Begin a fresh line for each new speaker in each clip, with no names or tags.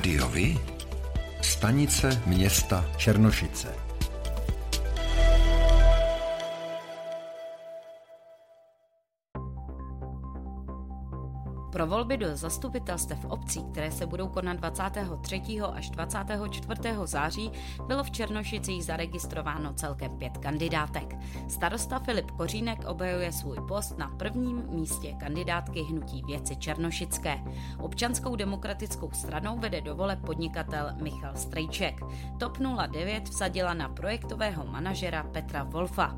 Rádiovi? Stanice města Černošice.
Pro volby do zastupitelstev obcí, které se budou konat 23. až 24. září, bylo v Černošicích zaregistrováno celkem pět kandidátek. Starosta Filip Kořínek obhajuje svůj post na prvním místě kandidátky Hnutí věci Černošické. Občanskou demokratickou stranou vede do voleb podnikatel Michal Strejček. TOP 09 vsadila na projektového manažera Petra Wolfa.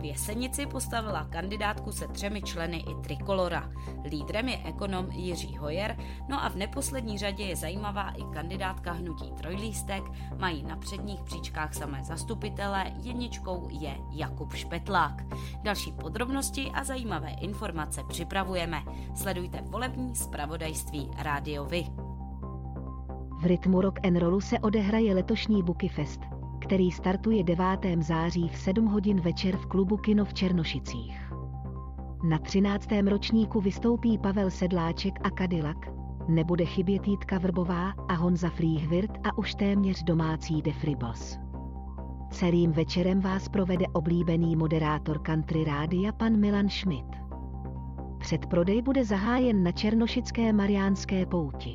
V Jesenici postavila kandidátku se třemi členy i Trikolora. Lídrem je ekonom Jiří Hojer, no a v neposlední řadě je zajímavá i kandidátka hnutí Trojlístek, mají na předních příčkách samé zastupitele, jedničkou je Jakub Špetlák. Další podrobnosti a zajímavé informace připravujeme. Sledujte volební zpravodajství Rádio Vy.
V rytmu rock and rollu se odehraje letošní Buky Fest který startuje 9. září v 7 hodin večer v klubu Kino v Černošicích. Na 13. ročníku vystoupí Pavel Sedláček a Cadillac, nebude chybět Jitka Vrbová a Honza Flíhvirt a už téměř domácí Defribos. Celým večerem vás provede oblíbený moderátor country rádia pan Milan Schmidt. Předprodej bude zahájen na Černošické Mariánské pouti.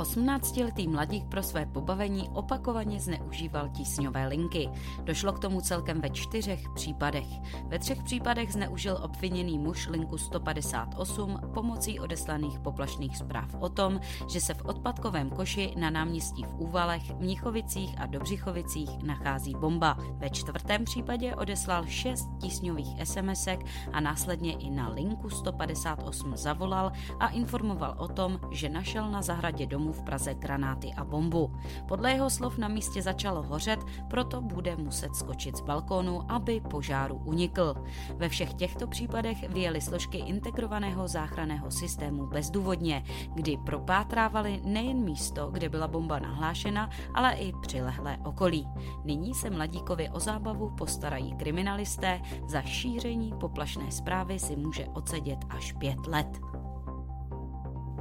18-letý mladík pro své pobavení opakovaně zneužíval tísňové linky. Došlo k tomu celkem ve čtyřech případech. Ve třech případech zneužil obviněný muž linku 158 pomocí odeslaných poplašných zpráv o tom, že se v odpadkovém koši na náměstí v Úvalech, Mnichovicích a Dobřichovicích nachází bomba. Ve čtvrtém případě odeslal šest tísňových SMSek a následně i na linku 158 zavolal a informoval o tom, že našel na zahradě domu v Praze granáty a bombu. Podle jeho slov na místě začalo hořet, proto bude muset skočit z balkónu, aby požáru unikl. Ve všech těchto případech vyjeli složky integrovaného záchranného systému bezdůvodně, kdy propátrávali nejen místo, kde byla bomba nahlášena, ale i přilehlé okolí. Nyní se mladíkovi o zábavu postarají kriminalisté, za šíření poplašné zprávy si může odsedět až pět let.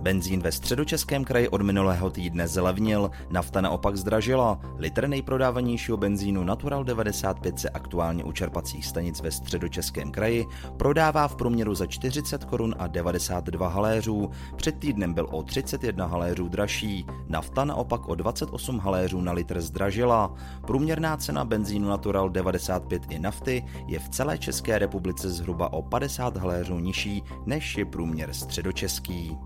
Benzín ve středočeském kraji od minulého týdne zlevnil, nafta naopak zdražila. Litr nejprodávanějšího benzínu Natural 95 se aktuálně u čerpacích stanic ve středočeském kraji prodává v průměru za 40 korun a 92 haléřů. Před týdnem byl o 31 haléřů dražší. Nafta naopak o 28 haléřů na litr zdražila. Průměrná cena benzínu Natural 95 i nafty je v celé České republice zhruba o 50 haléřů nižší než je průměr středočeský.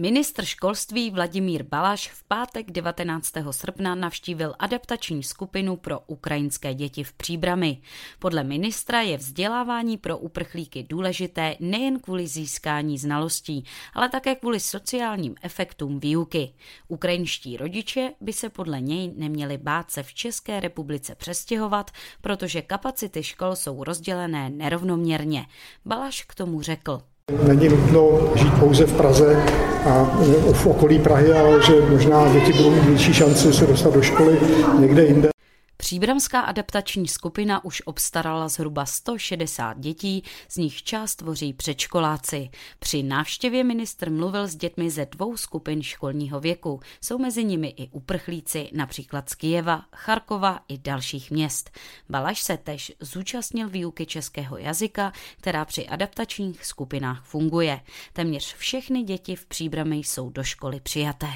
Ministr školství Vladimír Balaš v pátek 19. srpna navštívil adaptační skupinu pro ukrajinské děti v Příbrami. Podle ministra je vzdělávání pro uprchlíky důležité nejen kvůli získání znalostí, ale také kvůli sociálním efektům výuky. Ukrajinští rodiče by se podle něj neměli bát se v České republice přestěhovat, protože kapacity škol jsou rozdělené nerovnoměrně. Balaš k tomu řekl.
Není nutno žít pouze v Praze a v okolí Prahy, ale že možná děti budou mít větší šanci se dostat do školy někde jinde.
Příbramská adaptační skupina už obstarala zhruba 160 dětí, z nich část tvoří předškoláci. Při návštěvě ministr mluvil s dětmi ze dvou skupin školního věku. Jsou mezi nimi i uprchlíci, například z Kijeva, Charkova i dalších měst. Balaš se tež zúčastnil výuky českého jazyka, která při adaptačních skupinách funguje. Téměř všechny děti v Příbrami jsou do školy přijaté.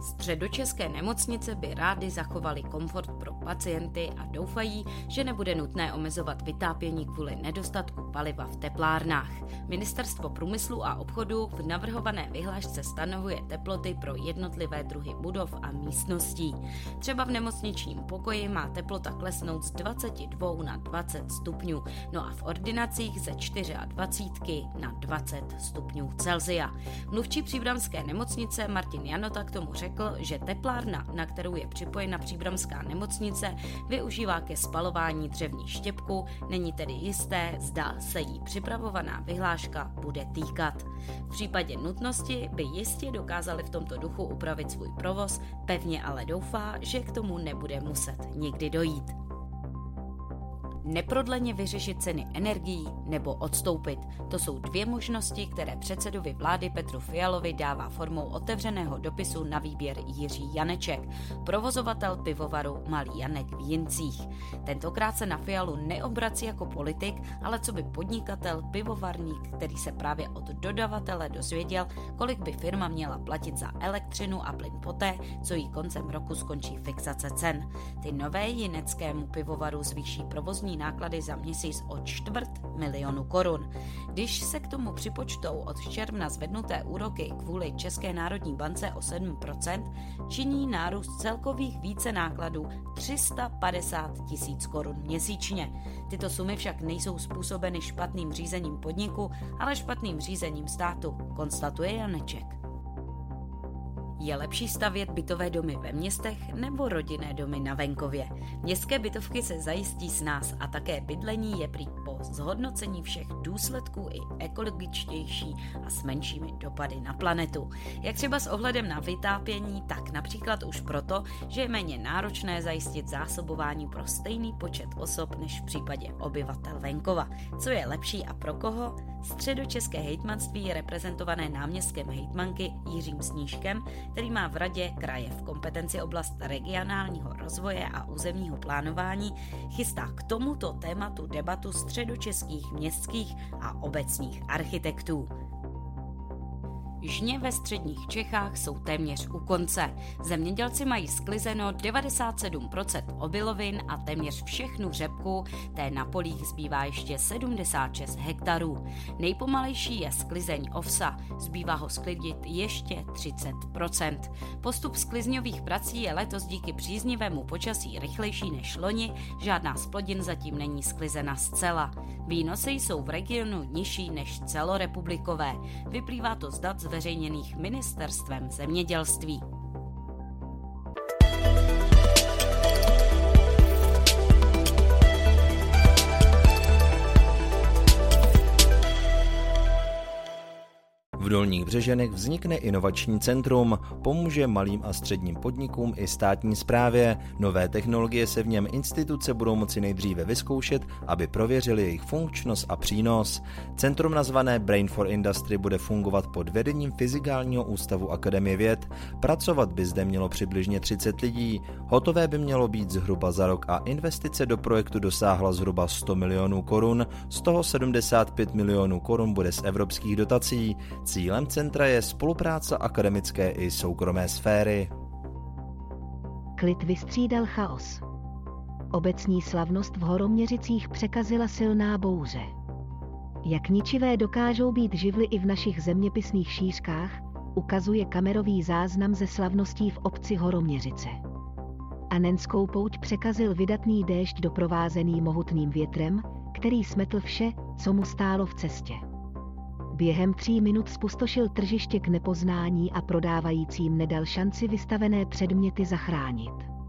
Středočeské nemocnice by rády zachovali komfort pro pacienty a doufají, že nebude nutné omezovat vytápění kvůli nedostatku paliva v teplárnách. Ministerstvo průmyslu a obchodu v navrhované vyhlášce stanovuje teploty pro jednotlivé druhy budov a místností. Třeba v nemocničním pokoji má teplota klesnout z 22 na 20 stupňů, no a v ordinacích ze 24 na 20 stupňů Celzia. Mluvčí příbramské nemocnice Martin Janota k tomu řekl, uvedl, že teplárna, na kterou je připojena příbramská nemocnice, využívá ke spalování dřevní štěpku, není tedy jisté, zda se jí připravovaná vyhláška bude týkat. V případě nutnosti by jistě dokázali v tomto duchu upravit svůj provoz, pevně ale doufá, že k tomu nebude muset nikdy dojít neprodleně vyřešit ceny energií nebo odstoupit. To jsou dvě možnosti, které předsedovi vlády Petru Fialovi dává formou otevřeného dopisu na výběr Jiří Janeček, provozovatel pivovaru Malý Janek v Jincích. Tentokrát se na Fialu neobrací jako politik, ale co by podnikatel, pivovarník, který se právě od dodavatele dozvěděl, kolik by firma měla platit za elektřinu a plyn poté, co jí koncem roku skončí fixace cen. Ty nové jineckému pivovaru zvýší provozní náklady za měsíc o čtvrt milionu korun. Když se k tomu připočtou od června zvednuté úroky kvůli České národní bance o 7%, činí nárůst celkových více nákladů 350 tisíc korun měsíčně. Tyto sumy však nejsou způsobeny špatným řízením podniku, ale špatným řízením státu, konstatuje Janeček. Je lepší stavět bytové domy ve městech nebo rodinné domy na venkově? Městské bytovky se zajistí s nás a také bydlení je prý zhodnocení všech důsledků i ekologičtější a s menšími dopady na planetu. Jak třeba s ohledem na vytápění, tak například už proto, že je méně náročné zajistit zásobování pro stejný počet osob než v případě obyvatel venkova. Co je lepší a pro koho? Středočeské hejtmanství je reprezentované náměstkem hejtmanky Jiřím Snížkem, který má v radě kraje v kompetenci oblast regionálního rozvoje a územního plánování, chystá k tomuto tématu debatu středočeských městských a obecních architektů. Žně ve středních Čechách jsou téměř u konce. Zemědělci mají sklizeno 97% obilovin a téměř všechnu řepku, té na polích zbývá ještě 76 hektarů. Nejpomalejší je sklizeň ovsa, zbývá ho sklidit ještě 30%. Postup sklizňových prací je letos díky příznivému počasí rychlejší než loni, žádná z plodin zatím není sklizena zcela. Výnosy jsou v regionu nižší než celorepublikové. Vyplývá to z dat zveřejněných ministerstvem zemědělství.
Dolních Břeženech vznikne inovační centrum, pomůže malým a středním podnikům i státní správě. Nové technologie se v něm instituce budou moci nejdříve vyzkoušet, aby prověřili jejich funkčnost a přínos. Centrum nazvané Brain for Industry bude fungovat pod vedením Fyzikálního ústavu Akademie věd. Pracovat by zde mělo přibližně 30 lidí. Hotové by mělo být zhruba za rok a investice do projektu dosáhla zhruba 100 milionů korun, z toho 75 milionů korun bude z evropských dotací. Cílem centra je spolupráce akademické i soukromé sféry.
Klid vystřídal chaos. Obecní slavnost v Horoměřicích překazila silná bouře. Jak ničivé dokážou být živly i v našich zeměpisných šířkách, ukazuje kamerový záznam ze slavností v obci Horoměřice. Anenskou pouť překazil vydatný déšť doprovázený mohutným větrem, který smetl vše, co mu stálo v cestě. Během tří minut spustošil tržiště k nepoznání a prodávajícím nedal šanci vystavené předměty zachránit.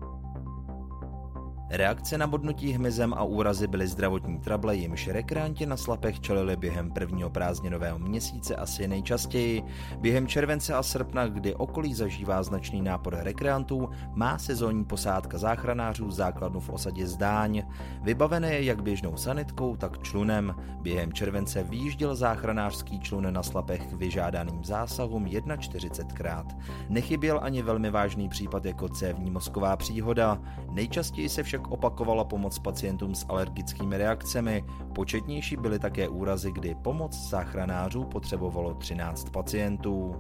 Reakce na bodnutí hmyzem a úrazy byly zdravotní trable, jimž rekreanti na slapech čelili během prvního prázdninového měsíce asi nejčastěji. Během července a srpna, kdy okolí zažívá značný nápor rekreantů, má sezónní posádka záchranářů základnu v osadě Zdáň. Vybavené je jak běžnou sanitkou, tak člunem. Během července výjížděl záchranářský člun na slapech k vyžádaným zásahům 41krát. Nechyběl ani velmi vážný případ jako cévní mozková příhoda. Nejčastěji se však však opakovala pomoc pacientům s alergickými reakcemi. Početnější byly také úrazy, kdy pomoc záchranářů potřebovalo 13 pacientů.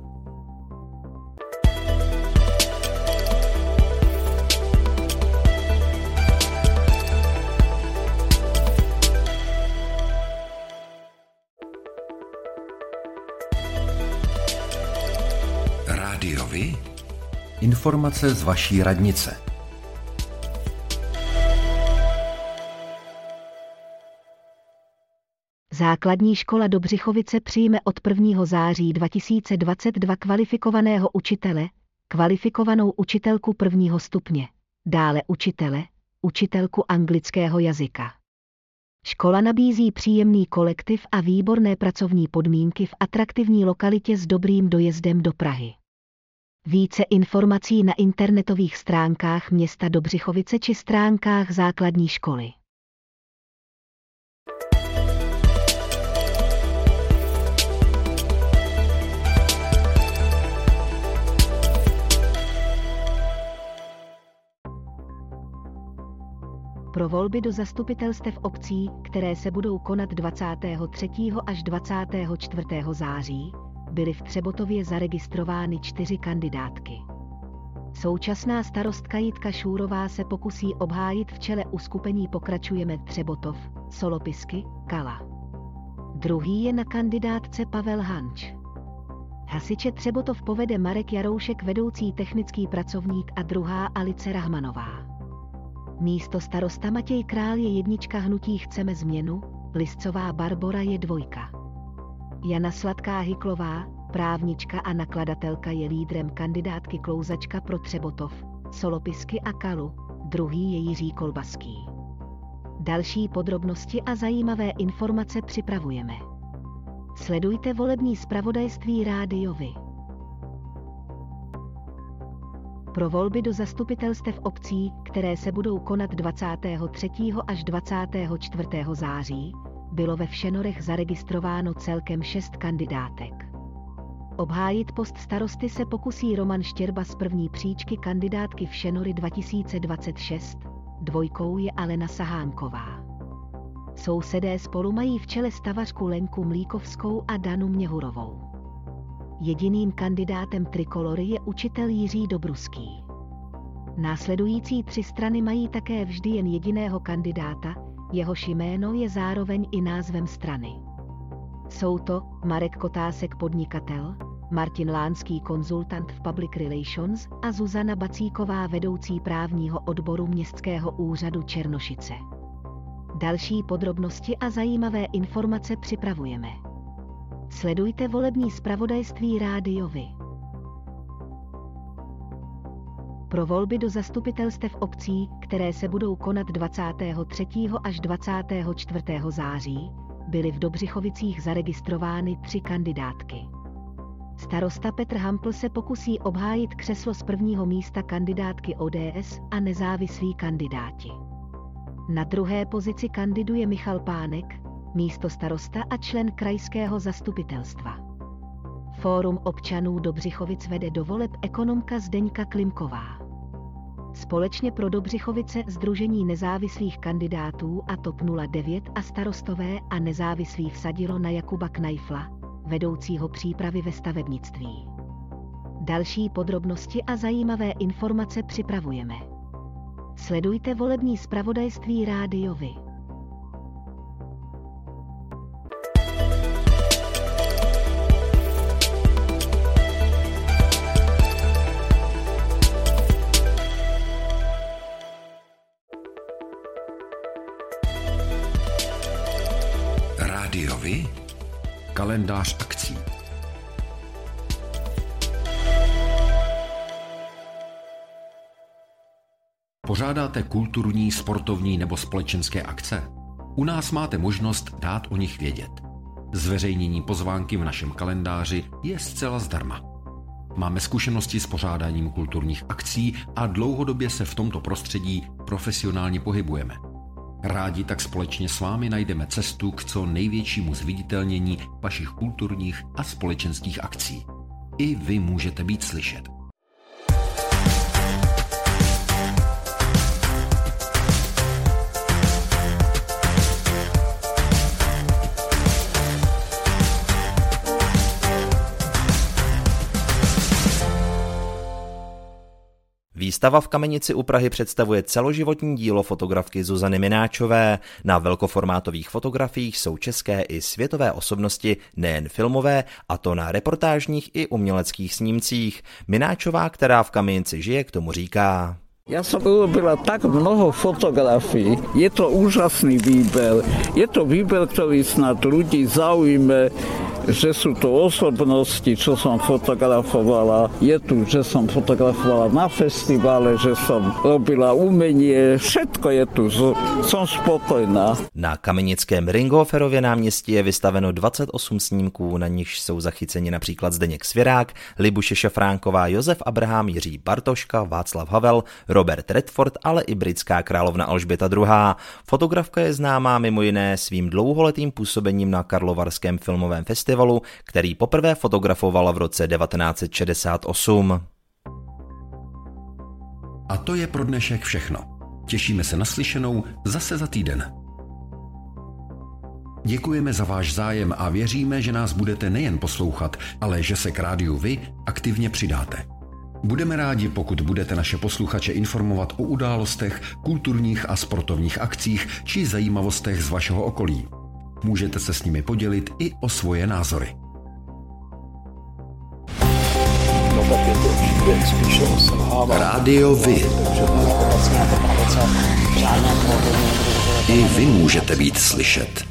Informace z vaší radnice.
Základní škola Dobřichovice přijme od 1. září 2022 kvalifikovaného učitele, kvalifikovanou učitelku prvního stupně, dále učitele, učitelku anglického jazyka. Škola nabízí příjemný kolektiv a výborné pracovní podmínky v atraktivní lokalitě s dobrým dojezdem do Prahy. Více informací na internetových stránkách města Dobřichovice či stránkách základní školy. Pro volby do zastupitelstev obcí, které se budou konat 23. až 24. září, byly v Třebotově zaregistrovány čtyři kandidátky. Současná starostka Jitka Šúrová se pokusí obhájit v čele uskupení Pokračujeme Třebotov, Solopisky, Kala. Druhý je na kandidátce Pavel Hanč. Hasiče Třebotov povede Marek Jaroušek, vedoucí technický pracovník a druhá Alice Rahmanová. Místo starosta Matěj Král je jednička hnutí Chceme změnu, Liscová Barbora je dvojka. Jana Sladká Hyklová, právnička a nakladatelka je lídrem kandidátky Klouzačka pro Třebotov, Solopisky a Kalu, druhý je Jiří Kolbaský. Další podrobnosti a zajímavé informace připravujeme. Sledujte volební zpravodajství rádiovi pro volby do zastupitelstev obcí, které se budou konat 23. až 24. září, bylo ve Všenorech zaregistrováno celkem šest kandidátek. Obhájit post starosty se pokusí Roman Štěrba z první příčky kandidátky Všenory 2026, dvojkou je Alena Sahánková. Sousedé spolu mají v čele stavařku Lenku Mlíkovskou a Danu Měhurovou. Jediným kandidátem trikolory je učitel Jiří Dobruský. Následující tři strany mají také vždy jen jediného kandidáta, jehož jméno je zároveň i názvem strany. Jsou to Marek Kotásek podnikatel, Martin Lánský konzultant v Public Relations a Zuzana Bacíková vedoucí právního odboru Městského úřadu Černošice. Další podrobnosti a zajímavé informace připravujeme. Sledujte volební zpravodajství rádiovi. Pro volby do zastupitelstev obcí, které se budou konat 23. až 24. září, byly v Dobřichovicích zaregistrovány tři kandidátky. Starosta Petr Hampl se pokusí obhájit křeslo z prvního místa kandidátky ODS a nezávislí kandidáti. Na druhé pozici kandiduje Michal Pánek, místo starosta a člen krajského zastupitelstva. Fórum občanů Dobřichovic vede do voleb ekonomka Zdeňka Klimková. Společně pro Dobřichovice Združení nezávislých kandidátů a TOP 09 a starostové a nezávislí vsadilo na Jakuba Knajfla, vedoucího přípravy ve stavebnictví. Další podrobnosti a zajímavé informace připravujeme. Sledujte volební zpravodajství
rádiovi. Kalendář akcí. Pořádáte kulturní, sportovní nebo společenské akce? U nás máte možnost dát o nich vědět. Zveřejnění pozvánky v našem kalendáři je zcela zdarma. Máme zkušenosti s pořádáním kulturních akcí a dlouhodobě se v tomto prostředí profesionálně pohybujeme – Rádi tak společně s vámi najdeme cestu k co největšímu zviditelnění vašich kulturních a společenských akcí. I vy můžete být slyšet.
Výstava v Kamenici u Prahy představuje celoživotní dílo fotografky Zuzany Mináčové. Na velkoformátových fotografiích jsou české i světové osobnosti, nejen filmové, a to na reportážních i uměleckých snímcích. Mináčová, která v Kamenici žije, k tomu říká.
Já jsem urobila tak mnoho fotografií, je to úžasný výběr. Je to výběr, který snad lidi zaujme že sú tu osobnosti, čo som fotografovala. Je tu, že som fotografovala na festivale, že som robila umenie, všetko je tu. Som spokojná.
Na kamenickém Ringhoferově náměstí je vystaveno 28 snímků, na nichž jsou zachyceni například Zdeněk Svěrák, Libuše Šafránková, Josef Abraham, Jiří Bartoška, Václav Havel, Robert Redford, ale i britská královna Alžběta II. Fotografka je známá mimo jiné svým dlouholetým působením na Karlovarském filmovém festivalu, který poprvé fotografovala v roce 1968.
A to je pro dnešek všechno. Těšíme se na slyšenou zase za týden. Děkujeme za váš zájem a věříme, že nás budete nejen poslouchat, ale že se k rádiu vy aktivně přidáte. Budeme rádi, pokud budete naše posluchače informovat o událostech, kulturních a sportovních akcích či zajímavostech z vašeho okolí. Můžete se s nimi podělit i o svoje názory. Rádio Vy. I vy můžete být slyšet.